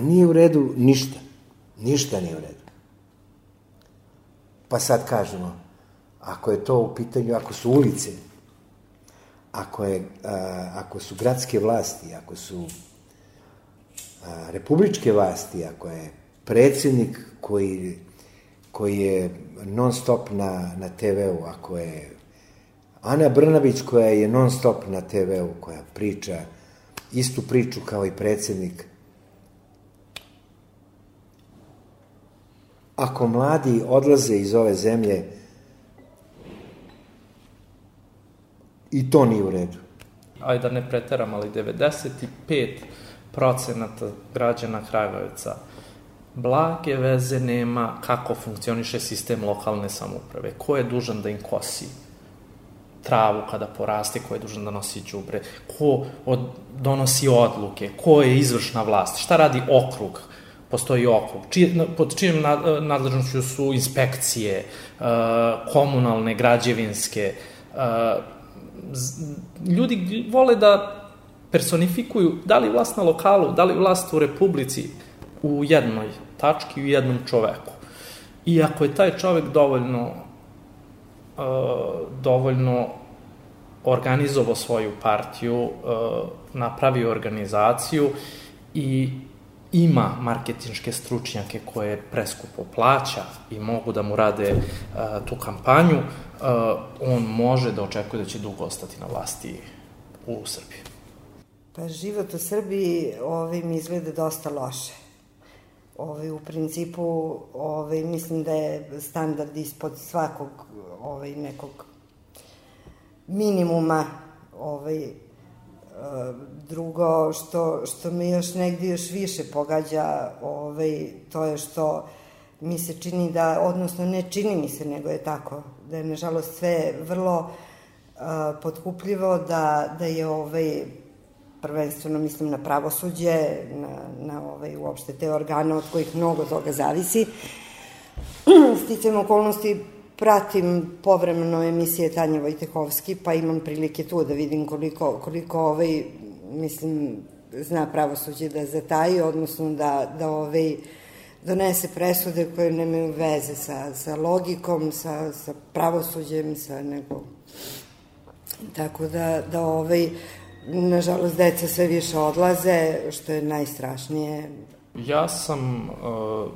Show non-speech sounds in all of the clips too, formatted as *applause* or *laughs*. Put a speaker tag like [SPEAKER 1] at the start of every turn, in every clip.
[SPEAKER 1] nije u redu ništa. Ništa nije u redu. Pa sad kažemo, ako je to u pitanju, ako su ulice, ako, je, a, ako su gradske vlasti, ako su a, republičke vlasti, ako je predsednik koji, koji je non stop na, na TV-u, ako je Ana Brnabić koja je non stop na TV-u, koja priča istu priču kao i predsednik, ako mladi odlaze iz ove zemlje, i to nije u redu.
[SPEAKER 2] Ajde da ne preteram, ali 95 procenata građana Kragujevca blage veze nema kako funkcioniše sistem lokalne samuprave. Ko je dužan da im kosi travu kada poraste, ko je dužan da nosi đubre, ko od, donosi odluke, ko je izvršna vlast, šta radi okrug, postoji okrug, čije, pod čijem nadležnošću su inspekcije, e, komunalne, građevinske. E, ljudi vole da personifikuju da li vlast na lokalu, da li vlast u republici u jednoj tački, u jednom čoveku. I ako je taj čovek dovoljno e, dovoljno organizovao svoju partiju, napravio organizaciju i ima marketinške stručnjake koje preskupo plaća i mogu da mu rade uh, tu kampanju, uh, on može da očekuje da će dugo ostati na vlasti u Srbiji.
[SPEAKER 3] Pa život u Srbiji mi izgleda dosta loše. Ovaj, u principu ovaj, mislim da je standard ispod svakog ovaj, nekog minimuma ovaj, drugo što, što me još negde još više pogađa, ovaj, to je što mi se čini da, odnosno ne čini mi se, nego je tako, da je nažalost sve vrlo uh, potkupljivo, da, da je ovaj, prvenstveno mislim na pravosuđe, na, na ovaj, uopšte te organe od kojih mnogo toga zavisi. *clears throat* Sticam okolnosti pratim povremeno emisije Tanje Vojtehovski, pa imam prilike tu da vidim koliko, koliko ovaj, mislim, zna pravosuđe da zataji, odnosno da, da ovaj, donese presude koje nemaju veze sa, sa logikom, sa, sa pravosuđem, sa nego... Tako da, da ovaj, nažalost, deca sve više odlaze, što je najstrašnije.
[SPEAKER 2] Ja sam uh,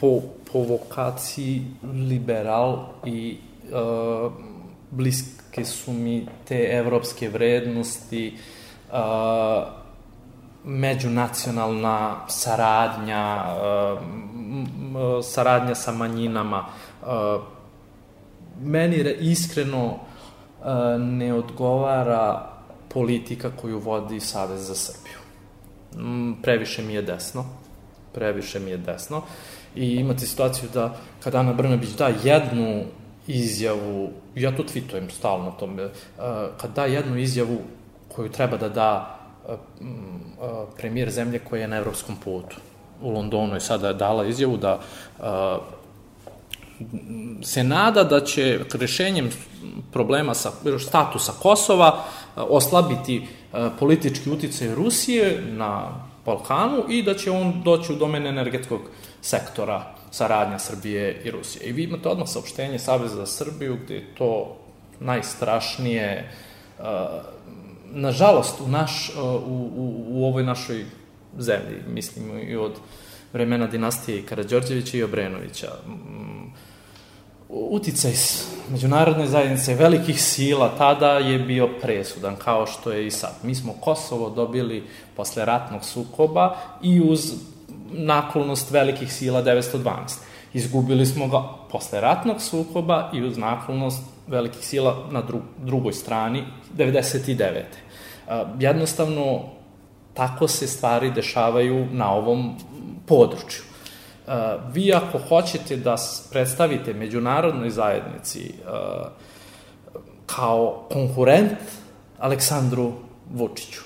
[SPEAKER 2] po po vokaciji liberal i uh, bliske su mi te evropske vrednosti, uh, međunacionalna saradnja, uh, saradnja sa manjinama. Uh, meni iskreno uh, ne odgovara politika koju vodi Savez za Srbiju. Mm, previše mi je desno. Previše mi je desno. Uh, i imate situaciju da kada Ana Brnabić da jednu izjavu, ja to tweetujem stalno tome, kad da jednu izjavu koju treba da da premijer zemlje koja je na evropskom putu. U Londonu je sada dala izjavu da se nada da će rešenjem problema sa statusa Kosova oslabiti politički uticaj Rusije na Balkanu i da će on doći u domen energetskog sektora saradnja Srbije i Rusije. I vi imate odmah saopštenje Saveza za Srbiju gde je to najstrašnije uh, nažalost u, naš, uh, u, u, u ovoj našoj zemlji, mislim i od vremena dinastije i Karadžorđevića i Obrenovića. Mm, uticaj međunarodne zajednice velikih sila tada je bio presudan, kao što je i sad. Mi smo Kosovo dobili posle ratnog sukoba i uz naklonost velikih sila 912. Izgubili smo ga posle ratnog sukoba i uz naklonost velikih sila na dru drugoj strani 99. Jednostavno, tako se stvari dešavaju na ovom području. Vi ako hoćete da predstavite međunarodnoj zajednici kao konkurent Aleksandru Vučiću,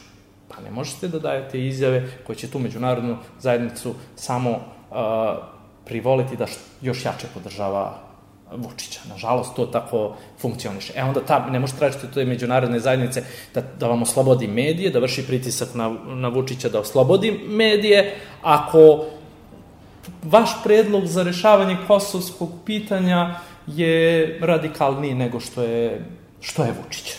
[SPEAKER 2] Pa ne možete da dajete izjave koje će tu međunarodnu zajednicu samo uh, privoliti da još jače podržava Vučića. Nažalost, to tako funkcioniše. E onda ta, ne možete tražiti to je međunarodne zajednice da, da vam oslobodi medije, da vrši pritisak na, na Vučića da oslobodi medije. Ako vaš predlog za rešavanje kosovskog pitanja je radikalniji nego što je, što je Vučić.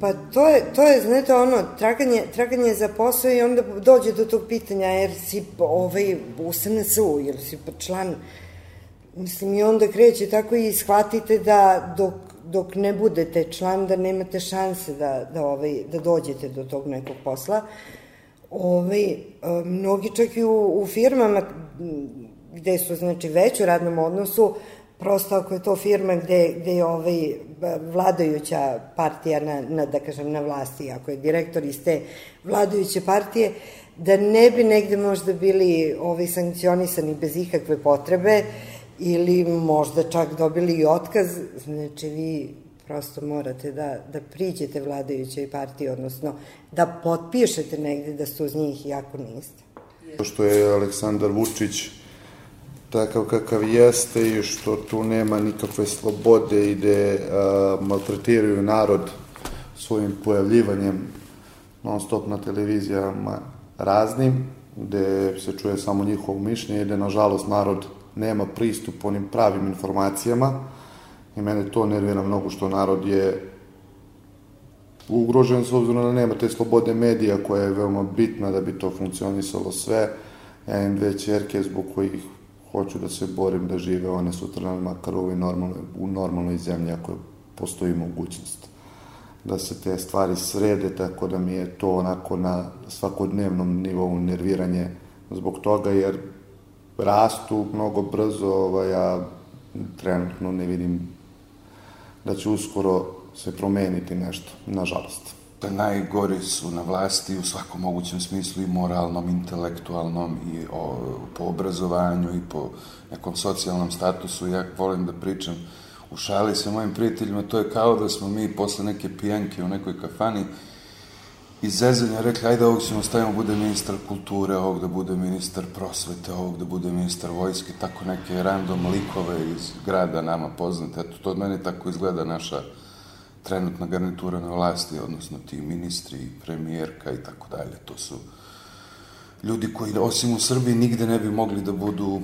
[SPEAKER 3] Pa to je, to je, znate, ono, traganje, traganje za posao i onda dođe do tog pitanja, jer si ovaj, u SNS-u, jer si član, mislim, i onda kreće tako i shvatite da dok, dok ne budete član, da nemate šanse da, da, ovaj, da dođete do tog nekog posla. Ovaj, mnogi čak i u, u firmama gde su, znači, već u radnom odnosu, prosto ako je to firma gde, gde je ovaj vladajuća partija na, na, da kažem, na vlasti, ako je direktor iz te vladajuće partije, da ne bi negde možda bili ovaj, sankcionisani bez ikakve potrebe ili možda čak dobili i otkaz, znači vi prosto morate da, da priđete vladajućoj partiji, odnosno da potpišete negde da ste uz njih, iako niste.
[SPEAKER 4] Što je Aleksandar Vučić takav kakav jeste i što tu nema nikakve slobode i gde a, maltretiraju narod svojim pojavljivanjem non stop na televizijama raznim, gde se čuje samo njihovo mišljenje gde nažalost narod nema pristup onim pravim informacijama i mene to nervira mnogo što narod je ugrožen s obzirom da nema te slobode medija koja je veoma bitna da bi to funkcionisalo sve. Ja imam dve čerke zbog kojih hoću da se borim da žive one sutra makar u, normalnoj, u normalnoj zemlji ako postoji mogućnost da se te stvari srede, tako da mi je to onako na svakodnevnom nivou nerviranje zbog toga, jer rastu mnogo brzo, ovaj, ja trenutno ne vidim da će uskoro se promeniti nešto, nažalost
[SPEAKER 5] da najgori su na vlasti u svakom mogućem smislu i moralnom, intelektualnom i o, po obrazovanju i po nekom socijalnom statusu. Ja volim da pričam u šali sa mojim prijateljima, to je kao da smo mi posle neke pijanke u nekoj kafani iz zezanja rekli, ajde ovog ćemo stavimo bude ministar kulture, ovog da bude ministar prosvete, ovog da bude ministar vojske, tako neke random likove iz grada nama poznate. Eto, to od mene tako izgleda naša trenutna garnitura na vlasti, odnosno ti ministri, premijerka i tako dalje. To su ljudi koji, osim u Srbiji, nigde ne bi mogli da budu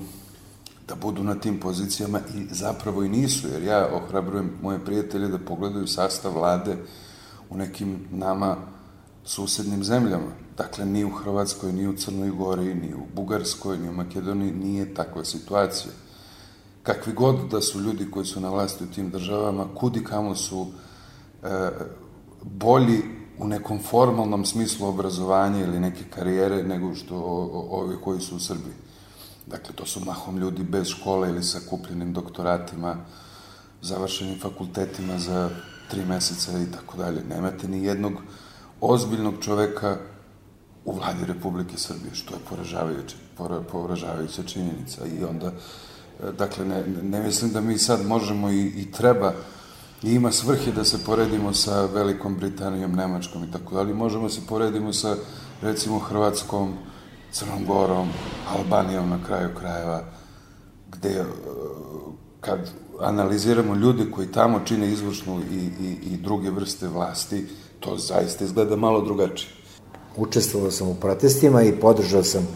[SPEAKER 5] da budu na tim pozicijama i zapravo i nisu, jer ja ohrabrujem moje prijatelje da pogledaju sastav vlade u nekim nama susednim zemljama. Dakle, ni u Hrvatskoj, ni u Crnoj Gori, ni u Bugarskoj, ni u Makedoniji nije takva situacija. Kakvi god da su ljudi koji su na vlasti u tim državama, kudi kamo su E, bolji u nekom formalnom smislu obrazovanja ili neke karijere nego što ovi koji su u Srbiji. Dakle, to su mahom ljudi bez škole ili sa kupljenim doktoratima, završenim fakultetima za tri meseca i tako dalje. Nemate ni jednog ozbiljnog čoveka u vladi Republike Srbije, što je poražavajuća, poražavajuća činjenica. I onda, e, dakle, ne, ne mislim da mi sad možemo i, i treba i ima svrhe da se poredimo sa Velikom Britanijom, Nemačkom i tako dalje. Možemo se poredimo sa, recimo, Hrvatskom, Crnom Gorom, Albanijom na kraju krajeva, gde e, kad analiziramo ljude koji tamo čine izvršnu i, i, i druge vrste vlasti, to zaista izgleda malo drugačije.
[SPEAKER 1] Učestvovao sam u protestima i podržao sam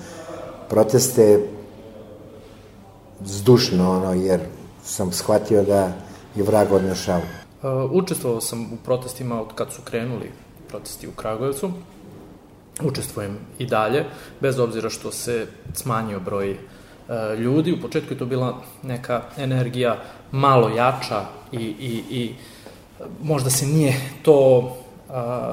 [SPEAKER 1] proteste zdušno, ono, jer sam shvatio da je vrag odnešao.
[SPEAKER 2] Uh, učestvovao sam u protestima od kad su krenuli protesti u Kragujevcu. Učestvujem i dalje, bez obzira što se smanjio broj uh, ljudi. U početku je to bila neka energija malo jača i, i, i možda se nije to,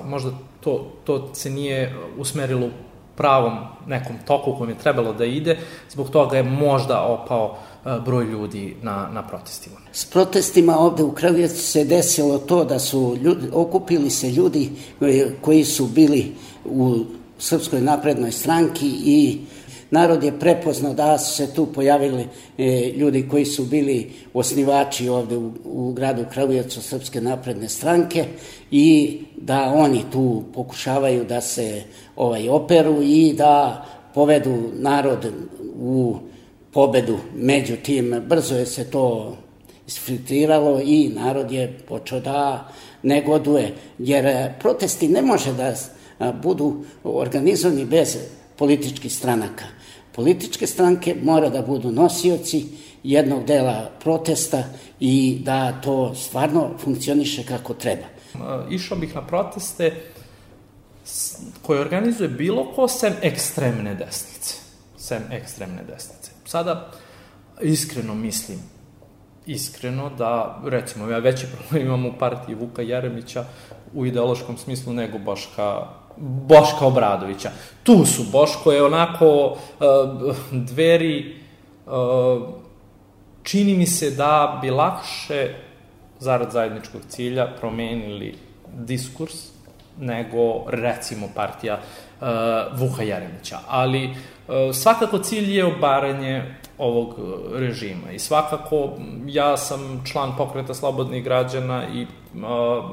[SPEAKER 2] možda to, to se nije usmerilo pravom nekom toku kojem je trebalo da ide, zbog toga je možda opao uh, broj ljudi na, na protestima.
[SPEAKER 6] S protestima ovde u Kragujevcu se desilo to da su ljudi, okupili se ljudi koji su bili u Srpskoj naprednoj stranki i narod je prepoznao da su se tu pojavili e, ljudi koji su bili osnivači ovde u, u gradu Kragujevcu Srpske napredne stranke i da oni tu pokušavaju da se ovaj operu i da povedu narod u pobedu. Međutim, brzo je se to isfiltriralo i narod je počeo da negoduje, jer e, protesti ne može da budu organizovani bez političkih stranaka. Političke stranke mora da budu nosioci jednog dela protesta i da to stvarno funkcioniše kako treba.
[SPEAKER 2] Išao bih na proteste koje organizuje bilo ko sem ekstremne desnice. Sem ekstremne desnice. Sada, iskreno mislim, iskreno da, recimo, ja veći *laughs* problem imam u partiji Vuka Jeremića u ideološkom smislu nego Boška Boška Obradovića. Tu su, Boško je onako uh, dveri, uh, čini mi se da bi lakše zarad zajedničkog cilja promenili diskurs nego recimo partija uh, Vuka Jeremića. Ali uh, svakako cilj je obaranje ovog režima i svakako ja sam član pokreta slobodnih građana i uh,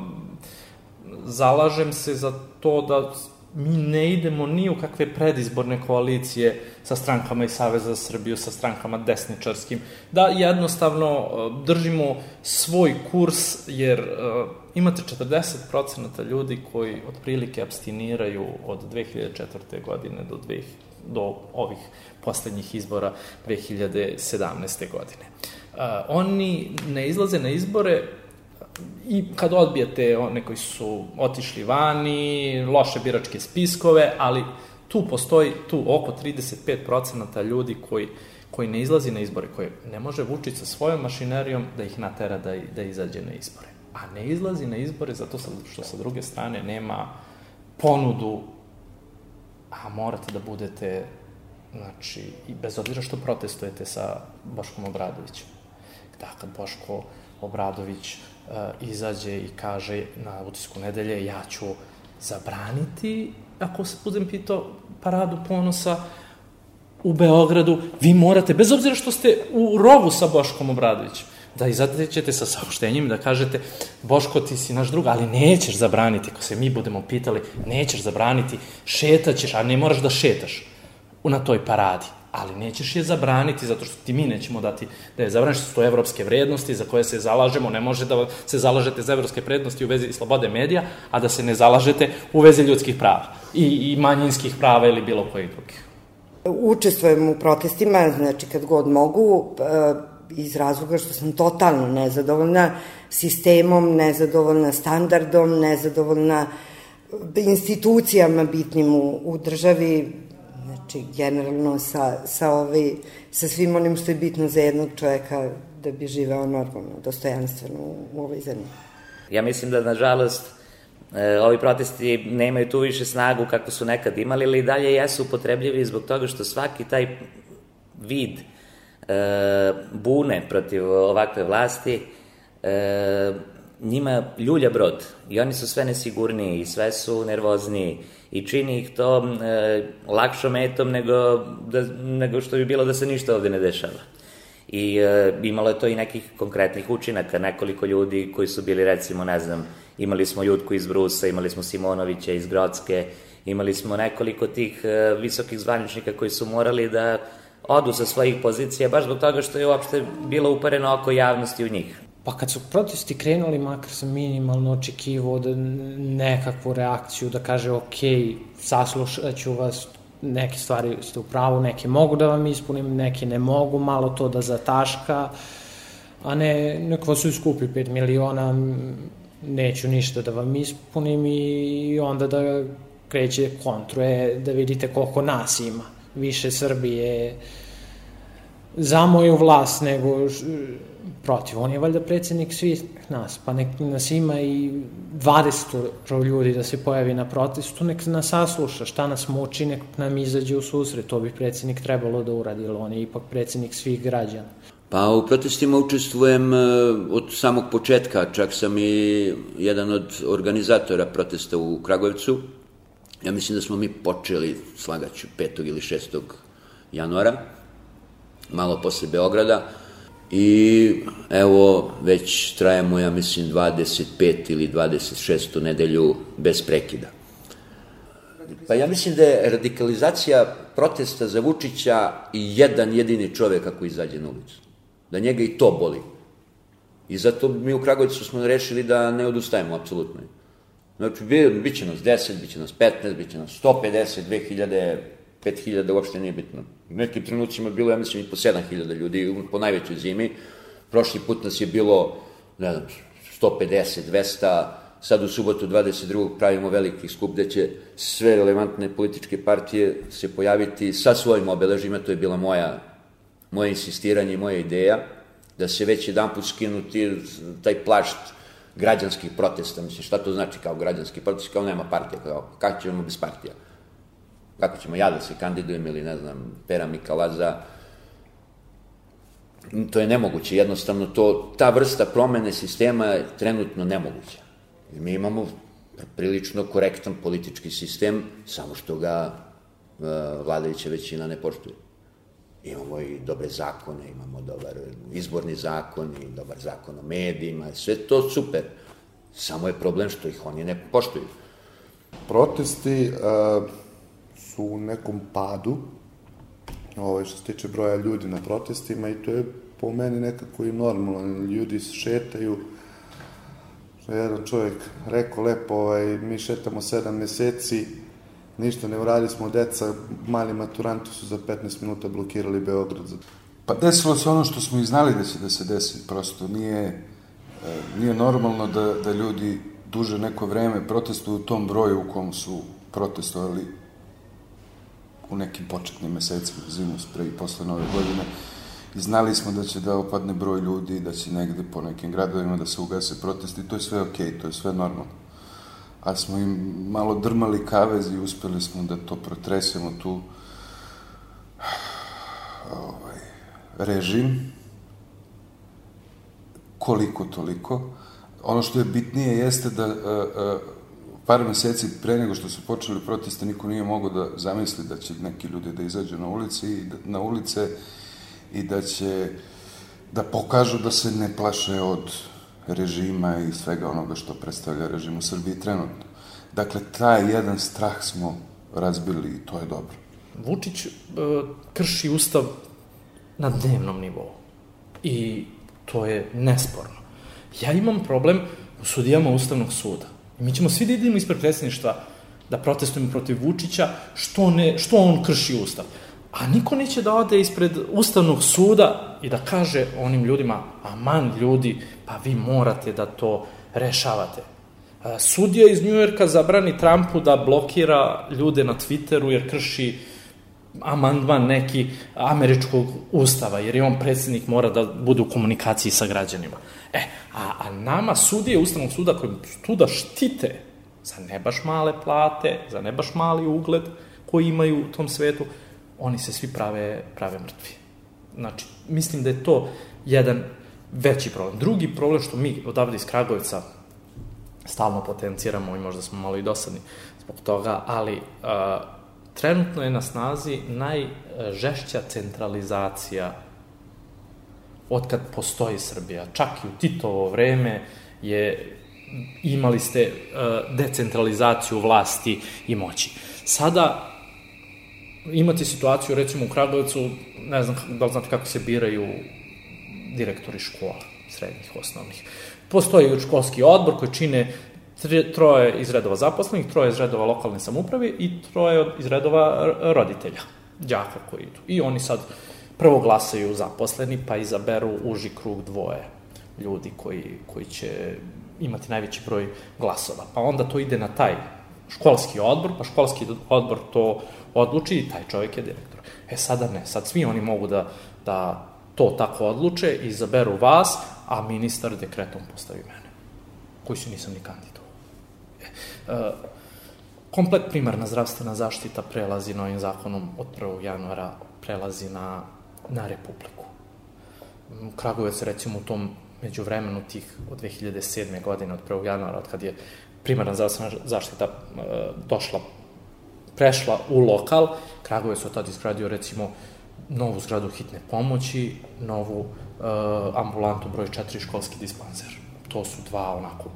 [SPEAKER 2] zalažem se za to da mi ne idemo ni u kakve predizborne koalicije sa strankama iz Saveza za Srbiju, sa strankama desničarskim, da jednostavno držimo svoj kurs, jer imate 40% ljudi koji otprilike abstiniraju od 2004. godine do, dve, do ovih poslednjih izbora 2017. godine. Uh, oni ne izlaze na izbore i kad odbijete one koji su otišli vani, loše biračke spiskove, ali tu postoji tu oko 35% ljudi koji, koji ne izlazi na izbore, koji ne može Vučić sa svojom mašinerijom da ih natera da, da izađe na izbore. A ne izlazi na izbore zato što sa druge strane nema ponudu, a morate da budete, znači, i bez obzira što protestujete sa Boškom Obradovićem. Da, kad Boško Obradović uh, izađe i kaže na utisku nedelje ja ću zabraniti, ako se budem pitao, paradu ponosa u Beogradu, vi morate, bez obzira što ste u rovu sa Boškom Obradovićem, da izađete sa saopštenjem da kažete Boško ti si naš drug, ali nećeš zabraniti, ako se mi budemo pitali, nećeš zabraniti, šetaćeš, a ne moraš da šetaš na toj paradi ali nećeš je zabraniti zato što ti mi nećemo dati da je zabraniš, su to evropske vrednosti za koje se zalažemo, ne može da se zalažete za evropske vrednosti u vezi slobode medija, a da se ne zalažete u vezi ljudskih prava i, i manjinskih prava ili bilo kojih drugih.
[SPEAKER 3] Učestvujem u protestima, znači kad god mogu, e, iz razloga što sam totalno nezadovoljna sistemom, nezadovoljna standardom, nezadovoljna institucijama bitnim u, u državi, znači generalno sa, sa, ovaj, sa svim onim što je bitno za jednog čoveka da bi živeo normalno, dostojanstveno u, u ovoj zemlji.
[SPEAKER 7] Ja mislim da, nažalost, e, ovi protesti nemaju tu više snagu kako su nekad imali, ali i dalje jesu upotrebljivi zbog toga što svaki taj vid e, bune protiv ovakve vlasti e, njima ljulja brod. I oni su sve nesigurniji i sve su nervozniji. I čini ih to e, lakšom metom nego, da, nego što bi bilo da se ništa ovde ne dešava. I e, imalo je to i nekih konkretnih učinaka, nekoliko ljudi koji su bili recimo, ne znam, imali smo Jutku iz Brusa, imali smo Simonovića iz Grodske, imali smo nekoliko tih e, visokih zvaničnika koji su morali da odu sa svojih pozicija, baš zbog toga što je uopšte bilo upareno oko javnosti u njih.
[SPEAKER 8] Pa kad su protesti krenuli, makar sam minimalno očekivao da nekakvu reakciju, da kaže ok, saslušat ću vas, neke stvari ste u pravu, neke mogu da vam ispunim, neke ne mogu, malo to da zataška, a ne, nek vas skupi 5 miliona, neću ništa da vam ispunim i onda da kreće kontruje, da vidite koliko nas ima. Više Srbije za moju vlast nego protiv. On je valjda predsednik svih nas, pa nek nas ima i 20 ljudi da se pojavi na protestu, nek nas sasluša šta nas muči, nek nam izađe u susret, to bi predsednik trebalo da uradi, on je ipak predsednik svih građana.
[SPEAKER 9] Pa u protestima učestvujem e, od samog početka, čak sam i jedan od organizatora protesta u Kragujevcu. Ja mislim da smo mi počeli, slagaću, 5. ili 6. januara, malo posle Beograda, i evo već trajemo ja mislim 25 ili 26. nedelju bez prekida. Pa ja mislim da je radikalizacija protesta za Vučića i jedan jedini čovek ako izađe na ulicu. Da njega i to boli. I zato mi u Kragujevcu smo rešili da ne odustajemo, apsolutno. Znači, bit, će nas 10, bit će nas 15, bit će nas 150, 2000, 5000, uopšte nije bitno. U nekim trenucima bilo, ja mislim, i po 7000 ljudi, po najvećoj zimi. Prošli put nas je bilo, ne znam, 150, 200, sad u subotu 22. pravimo veliki skup gde će sve relevantne političke partije se pojaviti sa svojim obeležima, to je bila moja, moje insistiranje moja ideja, da se već jedan put skinu ti, taj plašt građanskih protesta, mislim, šta to znači kao građanski protest, kao nema partija, kao, kako ćemo bez partija? Kako ćemo ja da se kandidujem ili, ne znam, Pera Mikalaza, to je nemoguće, jednostavno to, ta vrsta promene sistema je trenutno nemoguća. I mi imamo prilično korektan politički sistem, samo što ga uh, vladajuća većina ne poštuje. Imamo i dobre zakone, imamo dobar izborni zakon i dobar zakon o medijima, sve to super. Samo je problem što ih oni ne poštuju.
[SPEAKER 4] Protesti uh, su u nekom padu, ovaj, što se tiče broja ljudi na protestima i to je po meni nekako i normalno. Ljudi šetaju, što je jedan čovjek rekao lepo, ovaj, mi šetamo sedam meseci, ništa ne uradi smo, deca, mali maturanti su za 15 minuta blokirali Beograd.
[SPEAKER 5] Pa desilo se ono što smo i znali da će da se desi, prosto nije, e, nije normalno da, da ljudi duže neko vreme protestuju u tom broju u kom su protestovali u nekim početnim mesecima, zimu, pre i posle nove godine. I znali smo da će da opadne broj ljudi, da će negde po nekim gradovima da se ugase protesti, to je sve okej, okay, to je sve normalno a smo im malo drmali kavez i uspeli smo da to protresemo tu ovaj, režim koliko toliko. Ono što je bitnije jeste da a, a, par meseci pre nego što su počeli proteste niko nije mogao da zamisli da će neki ljudi da izađu na ulici i da, na ulice i da će da pokažu da se ne plaše od režima i svega onoga što predstavlja režim u Srbiji trenutno. Dakle, taj jedan strah smo razbili i to je dobro.
[SPEAKER 2] Vučić uh, krši ustav na dnevnom nivou i to je nesporno. Ja imam problem u sudijama Ustavnog suda. Mi ćemo svi da idemo ispred predsjedništva da protestujemo protiv Vučića što, ne, što on krši ustav. A niko neće da ode ispred Ustavnog suda i da kaže onim ljudima, aman ljudi, pa vi morate da to rešavate. Sudija iz Njujorka zabrani Trumpu da blokira ljude na Twitteru jer krši amandman neki američkog ustava, jer je on predsednik mora da bude u komunikaciji sa građanima. E, a, a nama sudije Ustavnog suda koji tu da štite za ne baš male plate, za ne baš mali ugled koji imaju u tom svetu, oni se svi prave, prave mrtvi. Znači, mislim da je to jedan veći problem. Drugi problem što mi odavde iz Kragujevca stalno potenciramo i možda smo malo i dosadni zbog toga, ali uh, trenutno je na snazi najžešća centralizacija od kad postoji Srbija. Čak i u Titovo vreme je imali ste uh, decentralizaciju vlasti i moći. Sada imate situaciju, recimo u Kragujevcu, ne znam da li znate kako se biraju direktori škola, srednjih, osnovnih. Postoji školski odbor koji čine troje iz redova zaposlenih, troje iz redova lokalne samuprave i troje iz redova roditelja, đaka koji idu. I oni sad prvo glasaju zaposleni, pa izaberu uži krug dvoje ljudi koji, koji će imati najveći broj glasova. Pa onda to ide na taj školski odbor, pa školski odbor to odluči i taj čovjek je direktor. E sada ne, sad svi oni mogu da, da to tako odluče, izaberu vas, a ministar dekretom postavi mene, koji se nisam ni kandidovao. E, e, komplet primarna zdravstvena zaštita prelazi novim zakonom od 1. januara, prelazi na, na Republiku. Kragujevac, recimo, u tom međuvremenu tih od 2007. godine, od 1. januara, od kad je primarna zdravstvena zaštita e, došla, prešla u lokal, Kragujevac od tada izgradio, recimo, novu zgradu hitne pomoći, novu uh, ambulantu broj 4 školski dispanzer. To su dva onako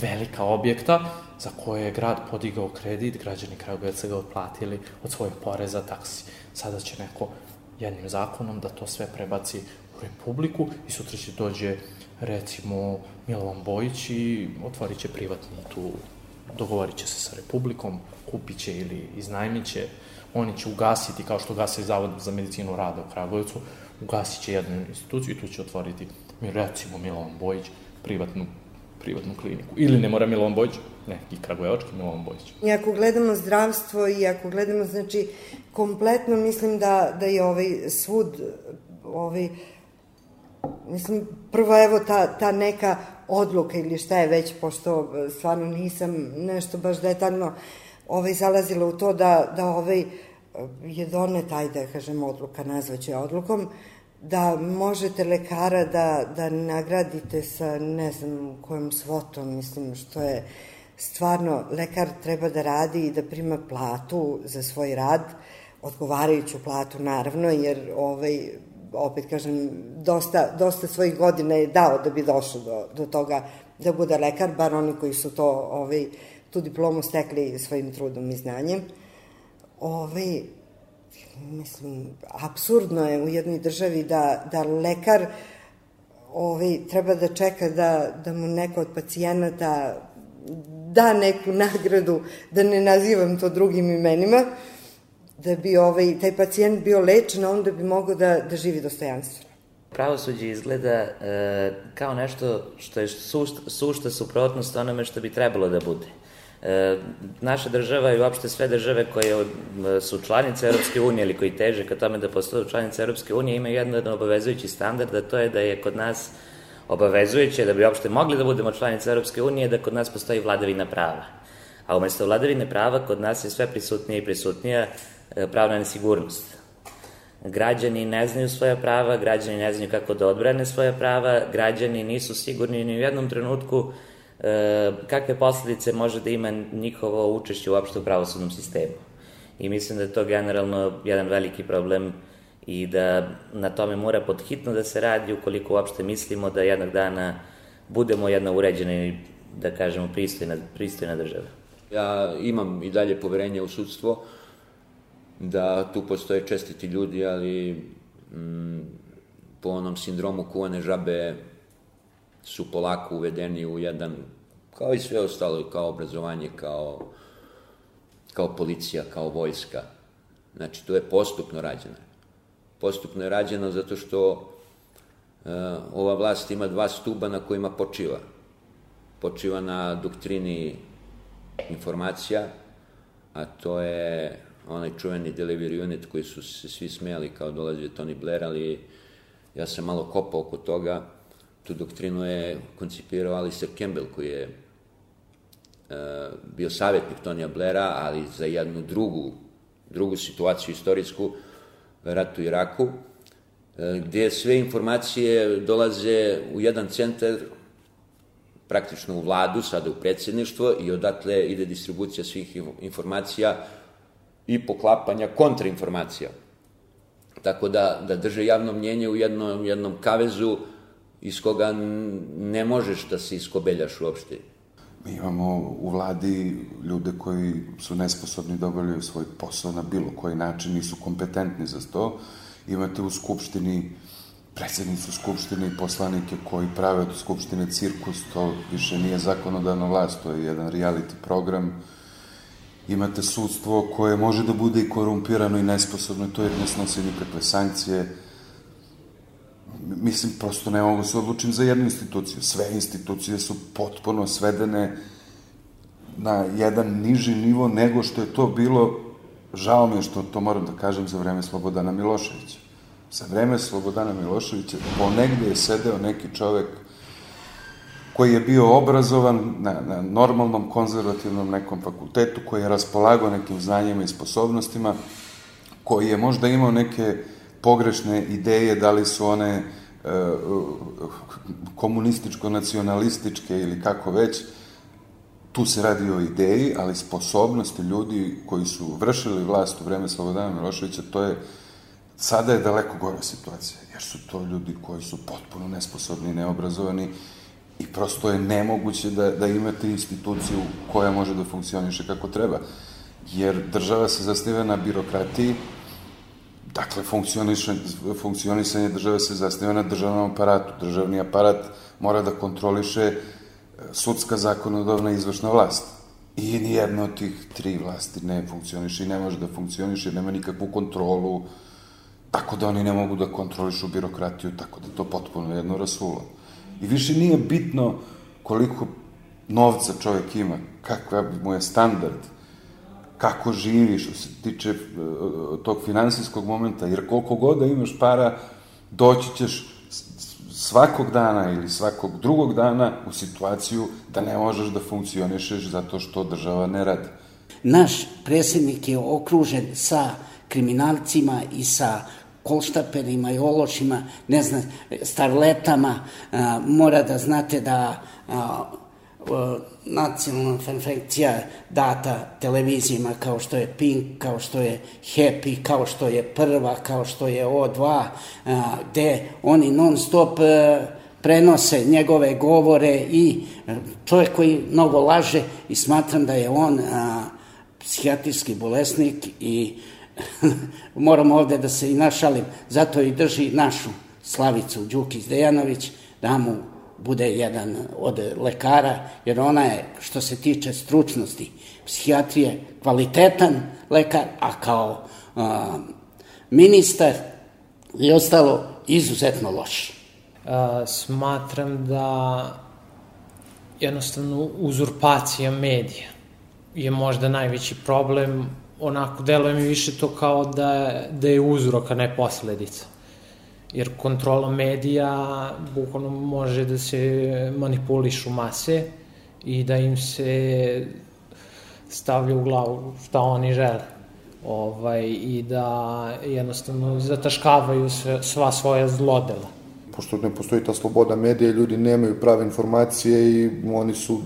[SPEAKER 2] velika objekta za koje je grad podigao kredit, građani Kragujevca ga otplatili od svojih poreza, taksi. Sada će neko jednim zakonom da to sve prebaci u okupljen publiku i sutra će dođe recimo Milovan Bojić i otvorit će privatni tu, dogovorit će se sa Republikom, kupit će ili iznajmit će, oni će ugasiti, kao što gase Zavod za medicinu rada u Kragujevcu, ugasit će jednu instituciju i tu će otvoriti, mi recimo Milovan Bojić, privatnu privatnu kliniku. Ili ne mora Milovan Bojić, ne, i Kragujevački Milovan Bojić.
[SPEAKER 3] I ako gledamo zdravstvo i ako gledamo, znači, kompletno mislim da, da je ovaj svud, ovaj, mislim, prvo evo ta, ta neka odluka ili šta je već, pošto stvarno nisam nešto baš detaljno ovaj, zalazila u to da, da ovaj, je donet, ajde da kažem, odluka, nazvaće odlukom, da možete lekara da, da nagradite sa ne znam kojom svotom, mislim, što je stvarno, lekar treba da radi i da prima platu za svoj rad, odgovarajuću platu naravno, jer ovaj, opet kažem, dosta, dosta svojih godina je dao da bi došao do, do toga da bude lekar, bar oni koji su to, ovaj, tu diplomu stekli svojim trudom i znanjem. Ovaj, mislim, absurdno je u jednoj državi da, da lekar ovaj, treba da čeka da, da mu neko od pacijenata da neku nagradu, da ne nazivam to drugim imenima, da bi ovaj, taj pacijent bio lečen, onda bi mogao da, da živi dostojanstveno.
[SPEAKER 7] Pravosuđe izgleda e, kao nešto što je sušta, sušta suprotnost onome što bi trebalo da bude. E, naša država i uopšte sve države koje su članice Europske unije ili koji teže ka tome da postaju članice Europske unije imaju jedan obavezujući standard, a to je da je kod nas obavezujuće da bi uopšte mogli da budemo članice Europske unije, da kod nas postoji vladavina prava. A umesto vladavine prava kod nas je sve prisutnija i prisutnija e, pravna nesigurnost. Građani ne znaju svoja prava, građani ne znaju kako da odbrane svoja prava, građani nisu sigurni ni u jednom trenutku e, kakve posledice može da ima njihovo učešće uopšte u pravosudnom sistemu. I mislim da je to generalno jedan veliki problem i da na tome mora podhitno da se radi ukoliko uopšte mislimo da jednog dana budemo jedna uređena i da kažemo pristojna, pristojna država.
[SPEAKER 9] Ja imam i dalje poverenje u sudstvo, da tu postoje čestiti ljudi, ali mm, po onom sindromu kuvane žabe su polako uvedeni u jedan, kao i sve ostalo, kao obrazovanje, kao, kao policija, kao vojska. Znači, to je postupno rađeno. Postupno je rađeno zato što uh, ova vlast ima dva stuba na kojima počiva. Počiva na doktrini informacija, a to je onaj čuveni delivery unit koji su se svi smijali kao dolazio Tony Blair, ali ja sam malo kopao oko toga. Tu doktrinu je koncipirao Alistair Campbell, koji je uh, bio savjetnik Tonija Blaira, ali za jednu drugu, drugu situaciju istorijsku, ratu u Iraku, e, gde sve informacije dolaze u jedan centar, praktično u vladu, sada u predsjedništvo, i odatle ide distribucija svih informacija i poklapanja kontrainformacija. Tako da, da drže javno mnjenje u jednom, jednom kavezu iz koga ne možeš da se iskobeljaš uopšte.
[SPEAKER 5] Mi imamo u vladi ljude koji su nesposobni da obavljaju svoj posao na bilo koji način, nisu kompetentni za to. Imate u Skupštini predsednicu Skupštine i poslanike koji prave od Skupštine cirkus, to više nije zakonodavna vlast, to je jedan reality program. Imate sudstvo koje može da bude i korumpirano i nesposobno, to je ne snosi nikakve sankcije mislim, prosto ne mogu da se odlučim za jednu instituciju. Sve institucije su potpuno svedene na jedan niži nivo nego što je to bilo, žao mi je što to moram da kažem, za vreme Slobodana Miloševića. Za vreme Slobodana Miloševića ponegde je sedeo neki čovek koji je bio obrazovan na, na normalnom konzervativnom nekom fakultetu, koji je raspolagao nekim znanjima i sposobnostima, koji je možda imao neke pogrešne ideje, da li su one e, komunističko-nacionalističke ili kako već, tu se radi o ideji, ali sposobnosti ljudi koji su vršili vlast u vreme Slobodana Miloševića, to je, sada je daleko gora situacija, jer su to ljudi koji su potpuno nesposobni i neobrazovani i prosto je nemoguće da, da imate instituciju koja može da funkcioniše kako treba. Jer država se zasniva na birokratiji, Dakle, funkcionisanje države se zasniva na državnom aparatu. Državni aparat mora da kontroliše e, sudska zakonodavna izvršna vlast. I nijedna od tih tri vlasti ne funkcioniše i ne može da funkcioniše, nema nikakvu kontrolu, tako da oni ne mogu da kontrolišu birokratiju, tako da to potpuno jedno rasulo. I više nije bitno koliko novca čovjek ima, kakva mu je standard, kako živi što se tiče uh, tog finansijskog momenta, jer koliko god da imaš para, doći ćeš svakog dana ili svakog drugog dana u situaciju da ne možeš da funkcionišeš zato što država ne radi.
[SPEAKER 6] Naš predsjednik je okružen sa kriminalcima i sa kolštaperima i ološima, ne znam, starletama, a, mora da znate da a, nacionalna frekvencija data televizijama kao što je Pink, kao što je Happy, kao što je Prva, kao što je O2, a, gde oni non stop a, prenose njegove govore i čovjek koji mnogo laže i smatram da je on a, psihijatrijski bolesnik i *laughs* moram ovde da se i našalim, zato i drži našu Slavicu Đukić Dejanović, da mu bude jedan od lekara, jer ona je, što se tiče stručnosti, psihijatrije, kvalitetan lekar, a kao a, ministar i ostalo izuzetno loš.
[SPEAKER 8] A, smatram da jednostavno uzurpacija medija je možda najveći problem, onako deluje mi više to kao da, da je uzrok, a ne posledica jer kontrola medija bukvalno može da se manipulišu mase i da im se stavlja u glavu šta oni žele ovaj, i da jednostavno zataškavaju sve, sva svoja zlodela.
[SPEAKER 4] Pošto ne postoji ta sloboda medija, ljudi nemaju prave informacije i oni su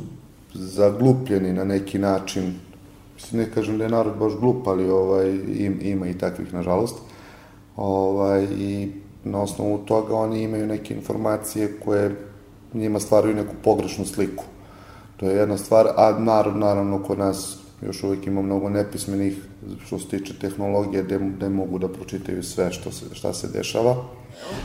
[SPEAKER 4] zaglupljeni na neki način. Ne kažem da je narod baš glup, ali ovaj, im, ima i takvih, nažalost. Ovaj, I na osnovu toga oni imaju neke informacije koje njima stvaraju neku pogrešnu sliku. To je jedna stvar, a narod naravno kod nas još uvijek ima mnogo nepismenih što se tiče tehnologije gde, gde mogu da pročitaju sve što se, šta se dešava.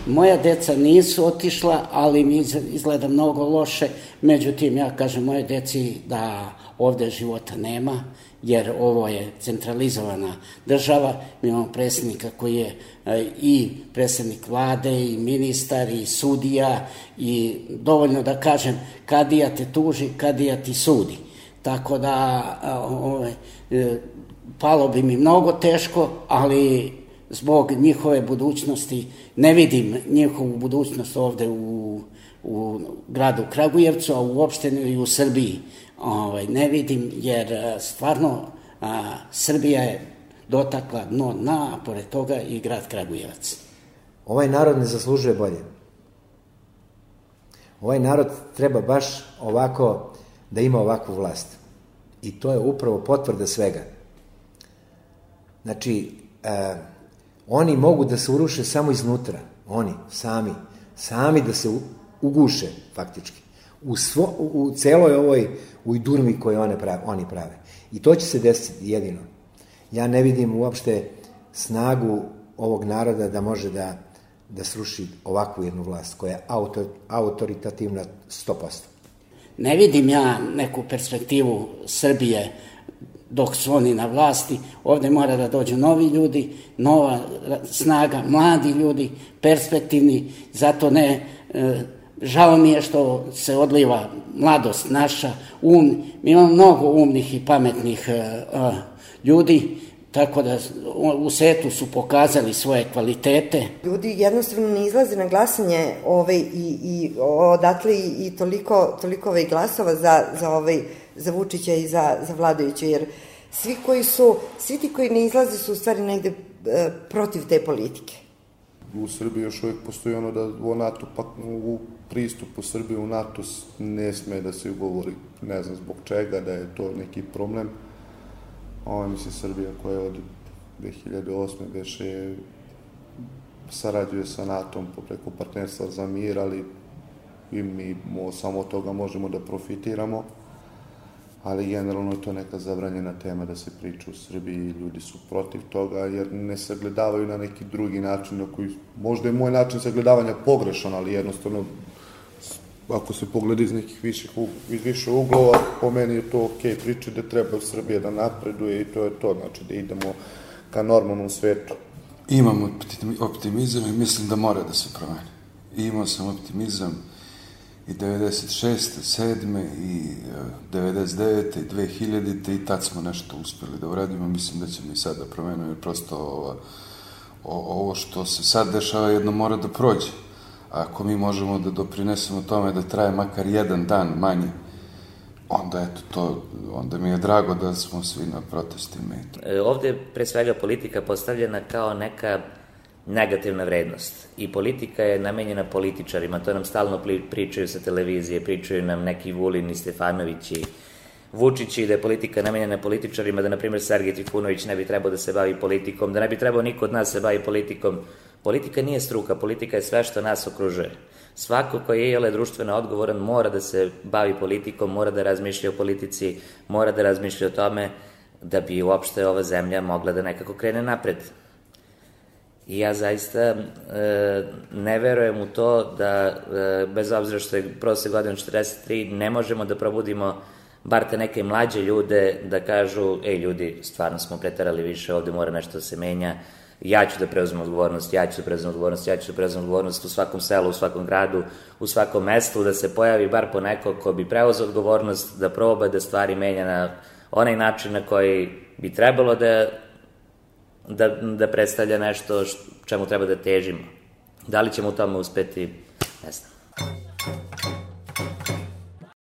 [SPEAKER 6] Moja deca nisu otišla, ali mi izgleda mnogo loše. Međutim, ja kažem moje deci da ovde života nema, jer ovo je centralizovana država. Mi imamo predsjednika koji je e, i predsjednik vlade, i ministar, i sudija, i dovoljno da kažem, kadija te tuži, kadija ti sudi. Tako da, ove, e, palo bi mi mnogo teško, ali zbog njihove budućnosti, ne vidim njihovu budućnost ovde u, u gradu Kragujevcu, a uopšte i u Srbiji ovaj, ne vidim, jer stvarno a, Srbija je dotakla dno dna, a pored toga i grad Kragujevac.
[SPEAKER 1] Ovaj narod ne zaslužuje bolje. Ovaj narod treba baš ovako da ima ovakvu vlast. I to je upravo potvrda svega. Znači, e, oni mogu da se uruše samo iznutra. Oni, sami. Sami da se uguše, faktički. U, svo, u celoj ovoj ujdurmi koje one prave, oni prave. I to će se desiti jedino. Ja ne vidim uopšte snagu ovog naroda da može da, da sruši ovakvu jednu vlast koja je auto, autoritativna 100%.
[SPEAKER 6] Ne vidim ja neku perspektivu Srbije dok su oni na vlasti. Ovde mora da dođu novi ljudi, nova snaga, mladi ljudi, perspektivni, zato ne e, Žao mi je što se odliva mladost naša, um, mi imamo mnogo umnih i pametnih uh, uh, ljudi, tako da u setu su pokazali svoje kvalitete.
[SPEAKER 3] Ljudi jednostavno ne izlaze na glasanje ovaj, i, i odatle i, i toliko, toliko ovaj glasova za, za, ovaj, za Vučića i za, za vladajuće, jer svi koji su, svi ti koji ne izlaze su u stvari negde e, protiv te politike.
[SPEAKER 4] U Srbiji još uvijek postoji ono da u NATO, pa u pristupu Srbije u NATO ne sme da se ugovori, ne znam zbog čega, da je to neki problem. Ovo misli Srbija koja od 2008. beše sarađuje sa NATO-om preko partnerstva za mir, ali i mi mo, samo toga možemo da profitiramo. ali generalno je to neka zabranjena tema da se priča u Srbiji, ljudi su protiv toga jer ne sagledavaju na neki drugi način na koji, možda je moj način sagledavanja pogrešan, ali jednostavno ako se pogleda iz nekih viših, iz više uglova, po meni je to ok priče da treba Srbija da napreduje i to je to, znači da idemo ka normalnom svetu.
[SPEAKER 5] Imam optimizam i mislim da mora da se promeni. imao sam optimizam i 96. 7. i 99. i 2000. i tad smo nešto uspeli da uradimo. Mislim da ćemo i sada promeniti, jer prosto ovo, ovo što se sad dešava jedno mora da prođe. Ako mi možemo da doprinesemo tome da traje makar jedan dan manje, onda eto to, onda mi je drago da smo svi na protestima.
[SPEAKER 7] E, ovde je pre svega politika postavljena kao neka negativna vrednost. I politika je namenjena političarima, to nam stalno pričaju sa televizije, pričaju nam neki Vulin i Stefanovići, Vučići, da je politika namenjena političarima, da, na primjer, Sergej Trifunović ne bi trebao da se bavi politikom, da ne bi trebao niko od nas da se bavi politikom. Politika nije struka, politika je sve što nas okružuje. Svako ko je jele društveno odgovoran mora da se bavi politikom, mora da razmišlja o politici, mora da razmišlja o tome da bi uopšte ova zemlja mogla da nekako krene napred. I ja zaista e, ne verujem u to da, e, bez obzira što je proste godina 43, ne možemo da probudimo bar te neke mlađe ljude da kažu, ej ljudi, stvarno smo pretarali više, ovde mora nešto da se menja, ja ću da preuzmem odgovornost, ja ću da preuzmem odgovornost, ja ću da preuzmem odgovornost u svakom selu, u svakom gradu, u svakom mestu, da se pojavi bar po neko ko bi preuzeo odgovornost, da proba da stvari menja na onaj način na koji bi trebalo da da, da predstavlja nešto čemu treba da težimo. Da li ćemo u tome uspeti, ne znam.